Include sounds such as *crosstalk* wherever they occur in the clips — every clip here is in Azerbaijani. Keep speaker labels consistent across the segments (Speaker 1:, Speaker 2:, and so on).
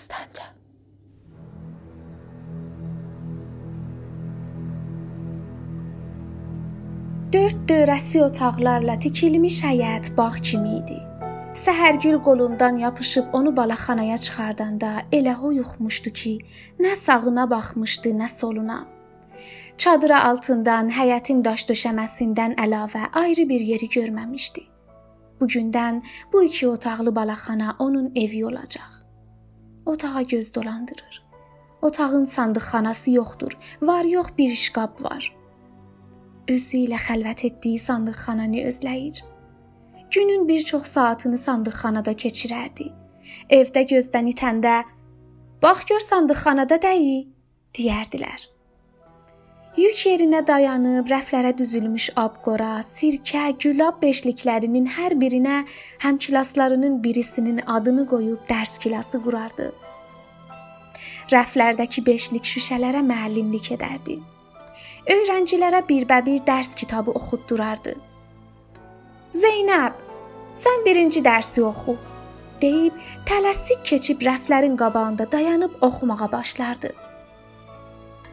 Speaker 1: Dastanca. Dörd dövrəsi otaqlarla tikilmiş həyət bağ kimi idi. Səhərgül qolundan yapışıb onu balaxanaya çıxardanda elə o yuxmuşdu ki, nə sağına baxmışdı, nə soluna. Çadıra altından, həyətin daş döşəməsindən əlavə ayrı bir yeri görməmişdi. Bu gündən bu iki otaqlı balaxana onun evi olacaq. Otağa göz dolandırır. Otağın sandıqxanası yoxdur. Var yox bir şkaf var. Özü ilə xəlvət etdiyi sandıqxananı özləyir. Günün bir çox saatını sandıqxanada keçirərdi. Evdə gözdən itəndə "Bax gör sandıqxanada dəyi" deyərdilər. Yük yerinə dayanıb rəflərə düzülmüş abqora, sirkə, gülab beşliklərinin hər birinə həmkilaslarının birisinin adını qoyub dərs kilası qurardı. Rəflərdəki beşlik şüşələrə müəllimlik edərdi. Öyrəncilərə birbə-bir dərs kitabı oxutdurardı. Zeynəb, sən birinci dərsi oxu, deyib tələsik keçib rəflərin qabağında dayanıb oxumağa başlardı.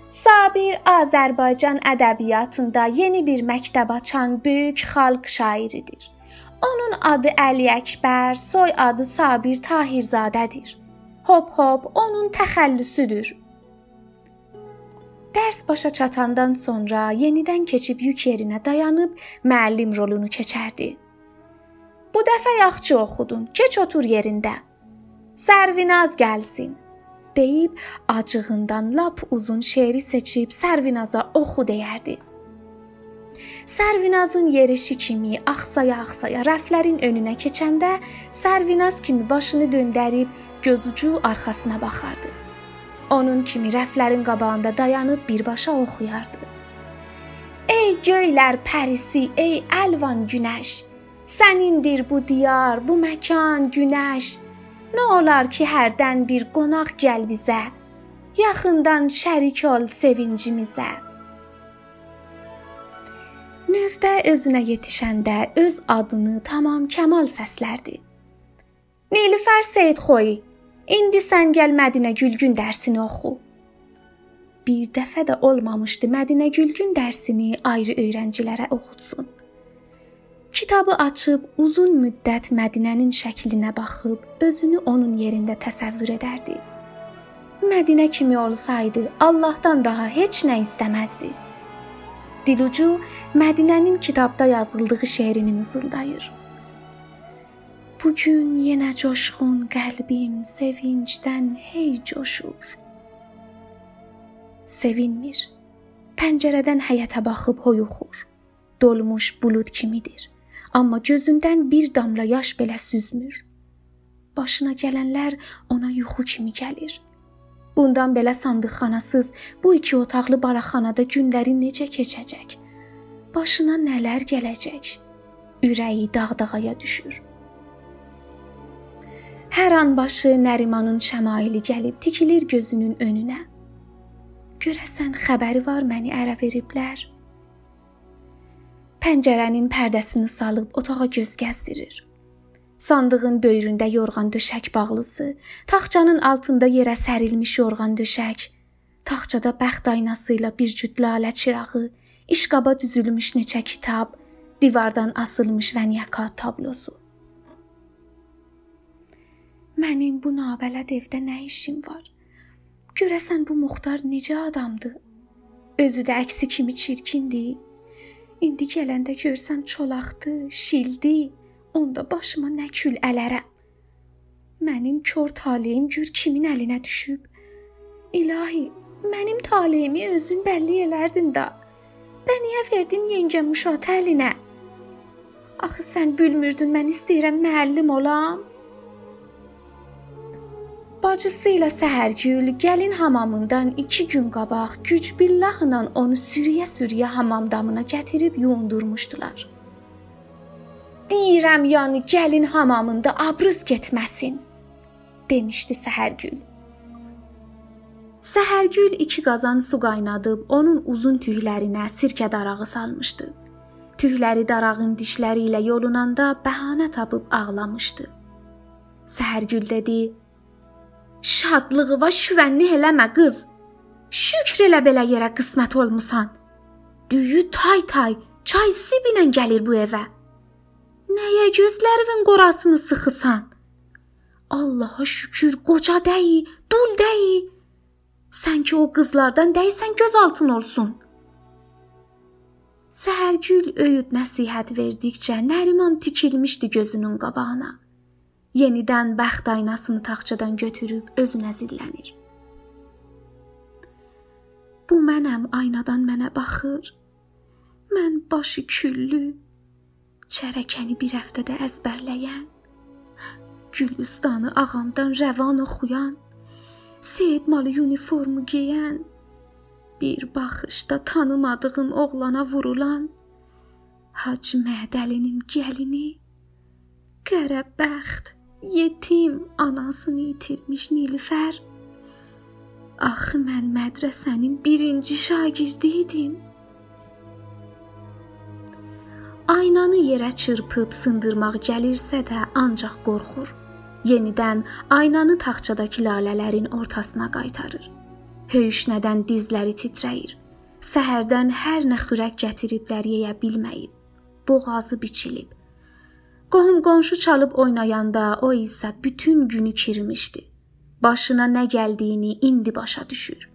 Speaker 1: Sabir Azərbaycan ədəbiyyatında yeni bir məktəb açan böyük xalq şairidir. Onun adı Əli Əkbər, soy adı Sabir Tahirzadədir. Hop hop onun təxəllüsüdür. Dərs başa çatandan sonra yenidən keçib yük yerinə dayanıb müəllim rolunu keçərdi. Bu dəfə yaxşı oxudun. Keç otur yerində. Sərvinaz gəlsin deyib acığından lap uzun şeiri seçib Sərvinaza oxu deyərdi. Sərvinazın yerişi kimi axsaya-axsaya rəflərin önünə keçəndə Sərvinaz kimi başını döndərib gözucu arxasına baxardı. Onun kimi rəflərin qabağında dayanıb birbaşa oxuyardı. Ey göylər pərisi, ey əlvan günəş, sənindir bu diyar, bu məkan, günəş. Nə olar ki, hərdən bir qonaq gəl bizə. Yaxından şərik ol sevincimizə. Növbə özünə yetişəndə öz adını tamam kəmal səslərdi. Nilüfər Seyidxoy, indi sən gəl Mədinə Gülgün dərsini oxu. Bir dəfə də olmamışdı Mədinə Gülgün dərsini ayrı öyrəncilərə oxutsun. Kitabı açıb uzun müddət Mədinənin şəklinə baxıb özünü onun yerində təsəvvür edərdi. Mədinə kimi olsaydı, Allahdan daha heç nə istəməzdi. Dilucu Mədinənin kitabda yazıldığı şeirini mızıldayır. Bu gün yenə coşğun qəlbim sevincdən hey coşur. Sevinmir. Pəncərədən həyətə baxıb hoyuxur. Dolmuş bulud kimidir amma gözündən bir damla yaş belə süzmür. Başına gələnlər ona yuxu kimi gəlir. Bundan belə sandıqxanasız bu iki otaqlı balaxanada günləri necə keçəcək? Başına nələr gələcək? Ürəyi dağdağaya düşür. Hər an başı Nərimanın şəmaili gəlib tikilir gözünün önünə. Görəsən xəbəri var məni ərə veriblər? Pəncərənin pərdəsini salıb otağa göz gəzdirir. Sandığın böyründə yorğan döşək bağlısı, taxçanın altında yerə sərilmiş yorğan döşək, taxçada bəxt aynası ilə bir cüt lalə çırağı, işqaba düzülmüş neçə kitab, divardan asılmış vəniyakat tablosu. Mənim bu nabələd evdə nə işim var? Görəsən bu muxtar necə adamdır? Özü də əksi kimi çirkindir. İndi gələndə görsəm çolaqdı, şildi, onda başıma nə kül ələrəm. Mənim kör taleyim gör kimin əlinə düşüb. İlahi, mənim taleyimi özün bəlli elərdin da. Bəniyə verdin yengəm uşaq əlinə. Axı sən bilmirdin mən istəyirəm müəllim olam. Bacısı ilə Səhərgül gəlin hamamından 2 gün qabaq güc billahla onu sürüyə-sürüyə hamam damına gətirib yuyundurmuşdular. Deyirəm, yəni gəlin hamamında abrız getməsin, demişdi Səhərgül. Səhərgül iki qazan su qaynadıb onun uzun tüklərinə sirkə darağı salmışdı. Tükləri darağın dişləri ilə yolunanda bəhanə tapıb ağlamışdı. Səhərgül dedi: Şadlığıva şüvənli eləmə qız. Şükr elə belə yerə qismət olmusan. Düyü tay tay, çay sibinə gəlir bu evə. Nəyə gözlərinin qorasını sıxısan? Allaha şükür qoca dəyi, dul dəyi. Sən ki o qızlardan dəysən göz altın olsun. Səhərgül öyüd nəsihət verdikcə Nəriman tikilmişdi gözünün qabağına. Yenidən bəxt aynasını taxçadan götürüb özünə zillənir. Bu mənəm aynadan mənə baxır. Mən başı küllü, çərəkəni bir həftədə əzbərləyən, Gülüstanı ağamdan rəvan oxuyan, Seyid malı uniformu geyən, bir baxışda tanımadığım oğlana vurulan Hacı Mədəlinin gəlini, qərəbəxt, yetim anasını itirmiş Nilüfər Axı mən mədrəsənin birinci şagirdi idim. Aynanı yerə çırpıb sındırmaq gəlirsə də ancaq qorxur. Yenidən aynanı taxçadakı lalələrin ortasına qaytarır. Höyüşnədən dizləri titrəyir. Səhərdən hər nə xürək gətiriblər yeyə bilməyib. Boğazı biçilib. Qohum qonşu çalıb oynayanda o isə bütün günü kirmişdi başına nə gəldiyini indi başa düşür.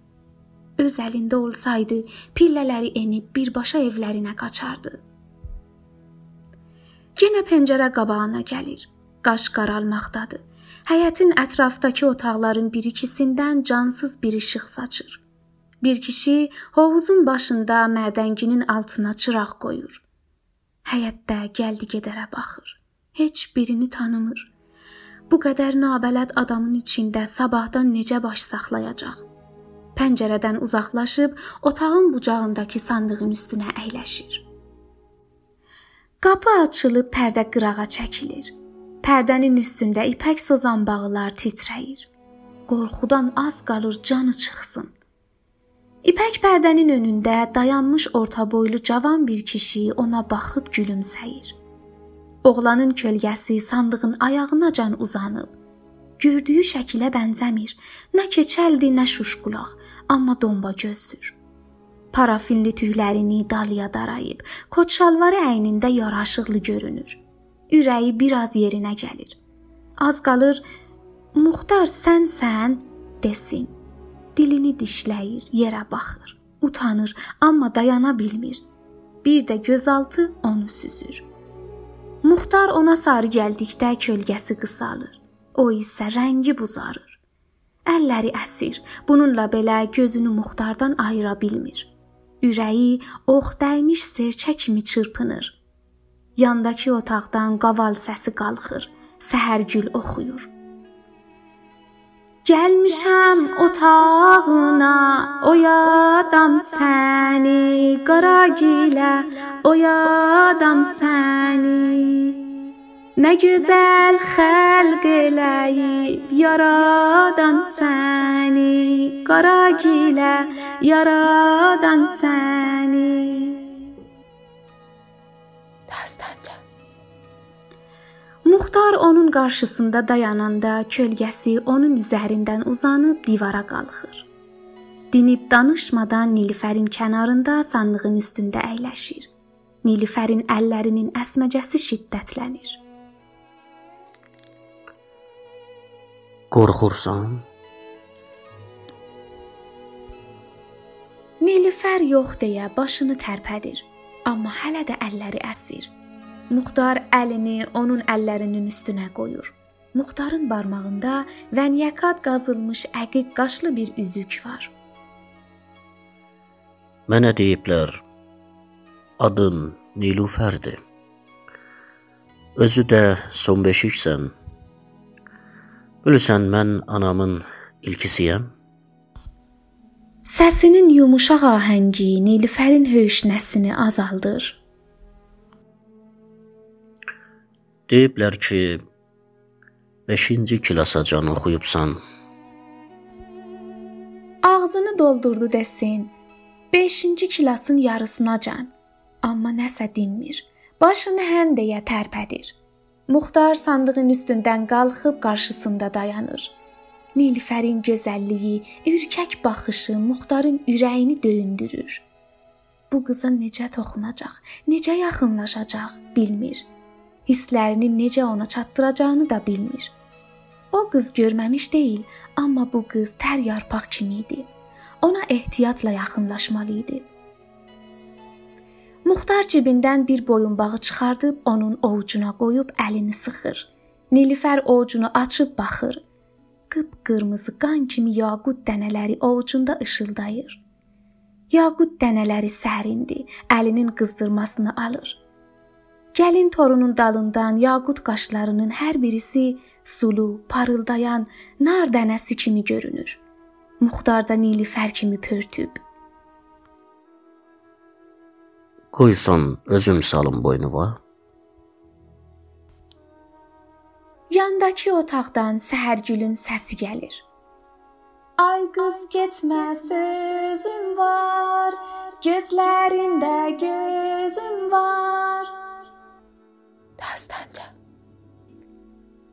Speaker 1: Öz əlində olsaydı, pillələri enib birbaşa evlərinə qaçardı. Yenə pəncərə qabağına gəlir. Qaş qaralmaqdadır. Həyətin ətrafdakı otaqların bir-ikisindən cansız bir işıq saçır. Bir kişi hovuzun başında mərdənginin altına çıraq qoyur. Həyətdə gəldi-gedərə baxır. Heç birini tanımır. Bu qədər nabələd adamın içində sabahdan necə baş saxlayacaq? Pəncərədən uzaqlaşıb otağın bucağındakı sandığın üstünə əyləşir. Qapı açılıb pərdə qırağa çəkilir. Pərdənin üstündə ipək sozan bağlar titrəyir. Qorxudan az qalır canı çıxsın. İpək pərdənin önündə dayanmış orta boylu cavan bir kişi ona baxıb gülümsəyir. Oğlanın kölgəsi sandığın ayağınacan uzanıb. Gördüyü şəkilə bənzəmir. Nə keçəldi, nə şuşqulaq, amma domba gözdür. Parafinli tüklərini dalya darayıb, kot şalvarı əynində yaraşıqlı görünür. Ürəyi biraz yerinə gəlir. Az qalır Muxtar sənsən desin. Dilini dişləyir, yerə baxır. Utanır, amma dayana bilmir. Bir də gözaltı onu süzür. Muxtar ona sarı gəldikdə kölgəsi qısalır. O isə rəngi buzarır. Əlləri əsir. Bununla belə gözünü Muxtardan ayıra bilmir. Ürəyi ox dəymiş serçə kimi çırpınır. Yandakı otaqdan qaval səsi qalxır. Səhərgül oxuyur. Gəlmişəm otağına, oyadam səni, qaragilə, oyadam səni. Nə gözəl xəlq eləyib yaradan səni, qaragilə, yaradan səni. Dastanca Muxtar onun qarşısında dayananda kölgəsi onun üzərindən uzanıb divara qalxır. Dinib danışmadan Nilüfərin kənarında sandığın üstündə əyləşir. Nilüfərin əllərinin əsməcəsi şiddətlənir.
Speaker 2: Qorxursan?
Speaker 1: Nilüfər yox deyə başını tərpədir, amma hələ də əlləri əsir. Muxtar əlini onun əllərinin üstünə qoyur. Muxtarın barmağında vənyəkat qazılmış əqiq qaşlı bir üzük var.
Speaker 2: Mənə deyiblər, adın Nilufərdir. Özü də son beşiksən. Bilirsən mən anamın ilkisiyəm.
Speaker 1: Səsinin yumşaq ahəngi Nilüfərin höyüşnəsini azaldır.
Speaker 2: Deyiblər ki, 5-ci klasacan oxuyubsan.
Speaker 1: Ağzını doldurdu desin. 5-ci klasın yarısınacan. Amma nəsə dinmir. Başını hən deyə tərpədir. Muxtar sandığın üstündən qalxıb qarşısında dayanır. Nilüfərin gözəlliyi, ürkək baxışı Muxtarın ürəyini döyündürür. Bu qıza necə toxunacaq, necə yaxınlaşacaq bilmir. Hisslərini necə ona çatdıracağını da bilmir. O qız görməmiş deyil, amma bu qız tər yarpaq kimi idi. Ona ehtiyatla yaxınlaşmalı idi. Muxtar cibindən bir boyunbağı çıxardıb onun ovucuna qoyub əlini sıxır. Nilüfər ovucunu açıb baxır. Qıpqırmızı qan kimi yaqut dənələri ovucunda işıldayır. Yaqut dənələri sərindi, əlinin qızdırmasını alır. Gəlin torunun dalından yaqut qaşlarının hər birisi sulu, parıldayan nar dənəsi kimi görünür. Muxtar da Nilüfər kimi pörtüb.
Speaker 2: Qoysan özüm salım boynuma.
Speaker 1: Yandakı otaqdan səhərgülün səsi gəlir. Ay qız getmə sözüm var, gözlərində gözüm var. Dastanca.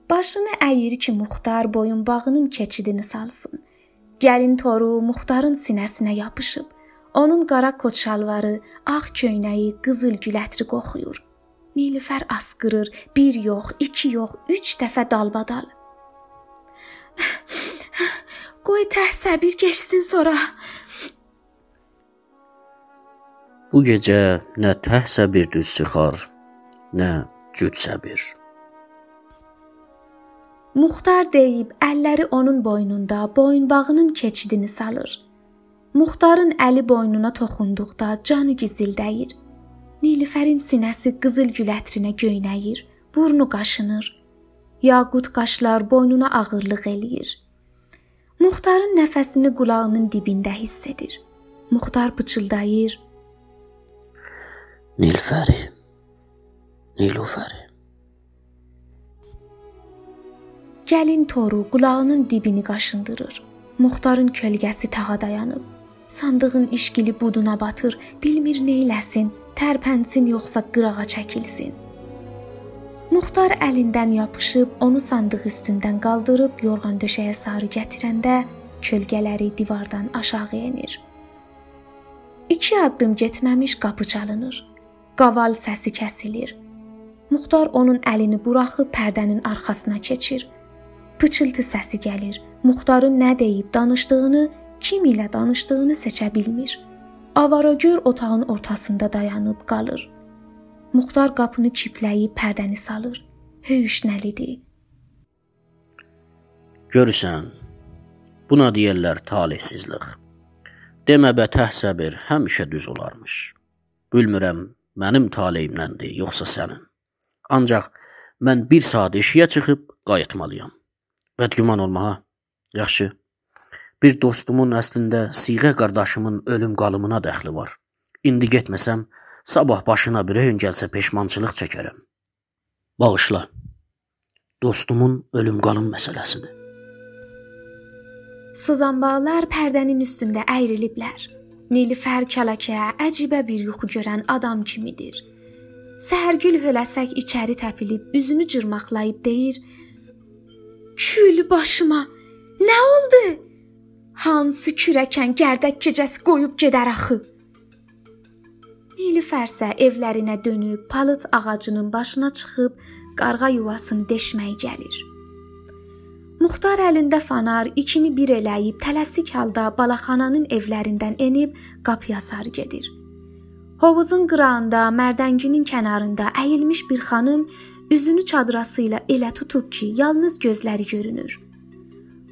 Speaker 1: Başını əyir ki, Muxtar boyunbağının keçidini salsın. Gəlin toru Muxtarın sinəsinə yapışıb. Onun qara kot şalvarı, ağ köynəyi, qızıl gül ətri qoxuyur. Nilüfər asqırır, bir yox, iki yox, üç dəfə dalbadal. *sighs* Qoy təh səbir keçsin sonra.
Speaker 2: Bu gecə nə təh səbir düz çıxar, nə cüt səbir.
Speaker 1: Muxtar deyib əlləri onun boynunda boyunbağının keçidini salır. Muxtarın əli boynuna toxunduqda canı gizildəyir. Nilüfərin sinəsi qızıl gül ətrinə göynəyir, burnu qaşınır. Yaqut qaşlar boynuna ağırlıq eləyir. Muxtarın nəfəsini qulağının dibində hiss edir. Muxtar pıçıldayır.
Speaker 2: Nilfəri. Nilufəri.
Speaker 1: Gəlin toru qulağının dibini qaşındırır. Muxtarın kölgəsi tağa dayanıb. Sandığın işgili buduna batır, bilmir neyləsin, tərpənsin yoxsa qırağa çəkilsin. Muxtar əlindən yapışıb onu sandıq üstündən qaldırıb yorğan döşəyə sarı gətirəndə kölgələri divardan aşağı enir. İki addım getməmiş qapı çalınır. Qaval səsi kəsilir. Muxtar onun əlini buraxıb pərdənin arxasına keçir. Pıçıltı səsi gəlir. Muxtarın nə deyib danışdığını kim ilə danışdığını seçə bilmir. Avaragör otağın ortasında dayanıb qalır. Muxtar qapını kipləyib pərdəni salır. Höyüşnəlidir.
Speaker 2: Görürsən, buna deyirlər talihsizlik. Demə bətəh səbir həmişə düz olarmış. Bilmirəm, mənim taleyimdəndir, yoxsa sənin. Ancaq mən bir saat eşiyə çıxıb qayıtmalıyam. Bədgüman olma ha. Yaxşı. Bir dostumun əslində siğə qardaşımın ölüm qalımına dəxli var. İndi getməsəm, sabah başına bir öyn gəlsə peşmançılıq çəkərəm. Bağışla. Dostumun ölüm qalım məsələsidir.
Speaker 1: Suzanbağlar pərdənin üstündə əyriliblər. Nilüfər kələkə əcibə bir yuxu görən adam kimidir. Səhərgül höləsək içəri təpilib üzünü cırmaqlayıb deyir: "Kül başıma. Nə oldu?" Hansı kürəkən gərdək gecəsi qoyub gedər axı? Nilüfər isə evlərinə dönüb palıt ağacının başına çıxıb qarğa yuvasını deşməyə gəlir. Muxtar əlində fanar ikini bir eləyib tələsik halda balaxananın evlərindən enib qapıya sarı gedir. Hovuzun qırağında, mərdənginin kənarında əyilmiş bir xanım üzünü çadrası ilə elə tutub ki, yalnız gözləri görünür.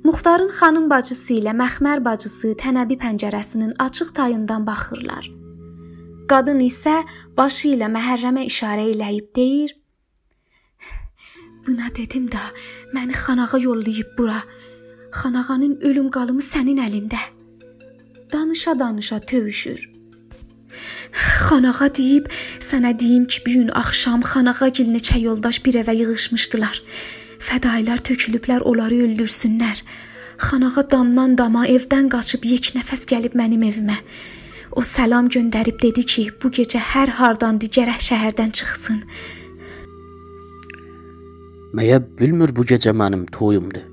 Speaker 1: Muxtarın xanım bacısı ilə məxmər bacısı tənəbi pəncərəsinin açıq tayından baxırlar. Qadın isə başı ilə məhərrəmə işarə eləyib deyir: "Buna dedim də, məni xanağa yollayıb bura. Xanağanın ölüm qalımı sənin əlində." Danışa-danışa tövüşür. Xanağa deyib, sənə deyim ki, bu gün axşam xanağa gil neçə yoldaş bir evə yığılmışdılar. Fədailər tökülüblər onları öldürsünlər. Xanağa damdan dama evdən qaçıb yek nəfəs gəlib mənim evimə. O salam göndərib dedi ki, bu gecə hər hardandı gərək şəhərdən çıxsın.
Speaker 2: Məyə bilmir bu gecə mənim toyumdur.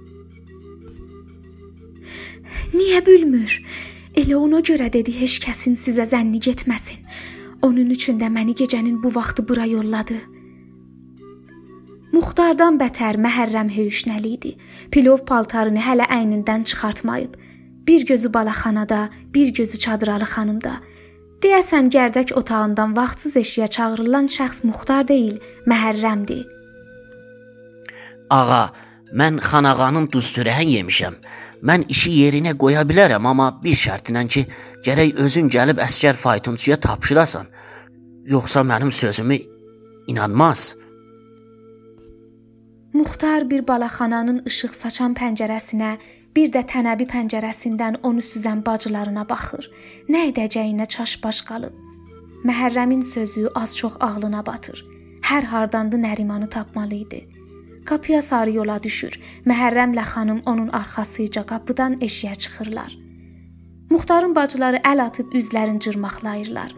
Speaker 1: Niyə bilmir? Elə ona görə dedi heç kəsin sizə zənni getməsin. Onun üçün də məni gecənin bu vaxtı bura yolladı. Muxtardan bətər Məhərrəm höyüşnəli idi. Pilov paltarını hələ əynindən çıxartmayıb. Bir gözü balaxanada, bir gözü çadıralı xanımda. Deyəsən gərdək otağından vaxtsız eşiyə çağırılan şəxs Muxtar deyil, Məhərrəmdir.
Speaker 2: Ağa, mən xanağanın duz çörəyin yemişəm. Mən işi yerinə qoya bilərəm, amma bir şərtlə ki, gərək özün gəlib əskər faytonçuya tapşırasan. Yoxsa mənim sözümü inanmaz.
Speaker 1: Muxtar bir balaxananın işıq saçan pəncərəsinə, bir də tənəbi pəncərəsindən onu süzən bacılarına baxır. Nə edəcəyinə çaşbaş qalıb. Məhərrəmin sözü az-çox ağlına batır. Hər hardandı Nərimanı tapmalı idi. Qapıya sarı yola düşür. Məhərrəmlə xanım onun arxasıca qapıdan eşiyə çıxırlar. Muxtarın bacıları əl atıb üzlərini cırmaqlayırlar.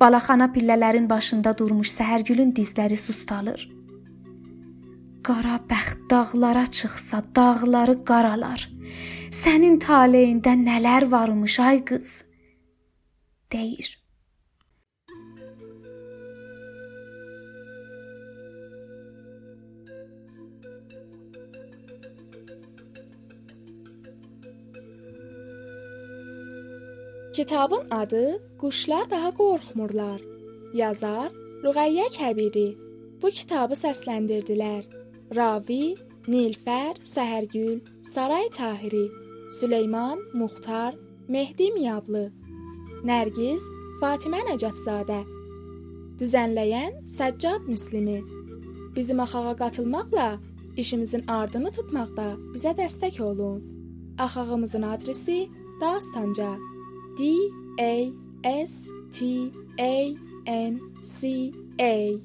Speaker 1: Balaxana pillələrin başında durmuş Səhərgülün dizləri sustalır. Qara bəxt dağlara çıxsa, dağları qaralar. Sənin taleyində nələr varmış ay qız? deyir.
Speaker 3: Kitabın adı Quşlar daha qorxmurlar. Yazar Ruqayyə Kəbiri. Bu kitabı səsləndirdilər. Ravi Nilfər Səhərgül, Saray Tahiri, Süleyman Muxtar, Mehdi Miyablı, Nərgiz Fatimə Nəcəfzadə. Düzənləyən Səccad Müslimi. Bizim axağa qatılmaqla işimizin ardını tutmaqda bizə dəstək olun. Axağımızın adresi Dastanca D A S T A N C A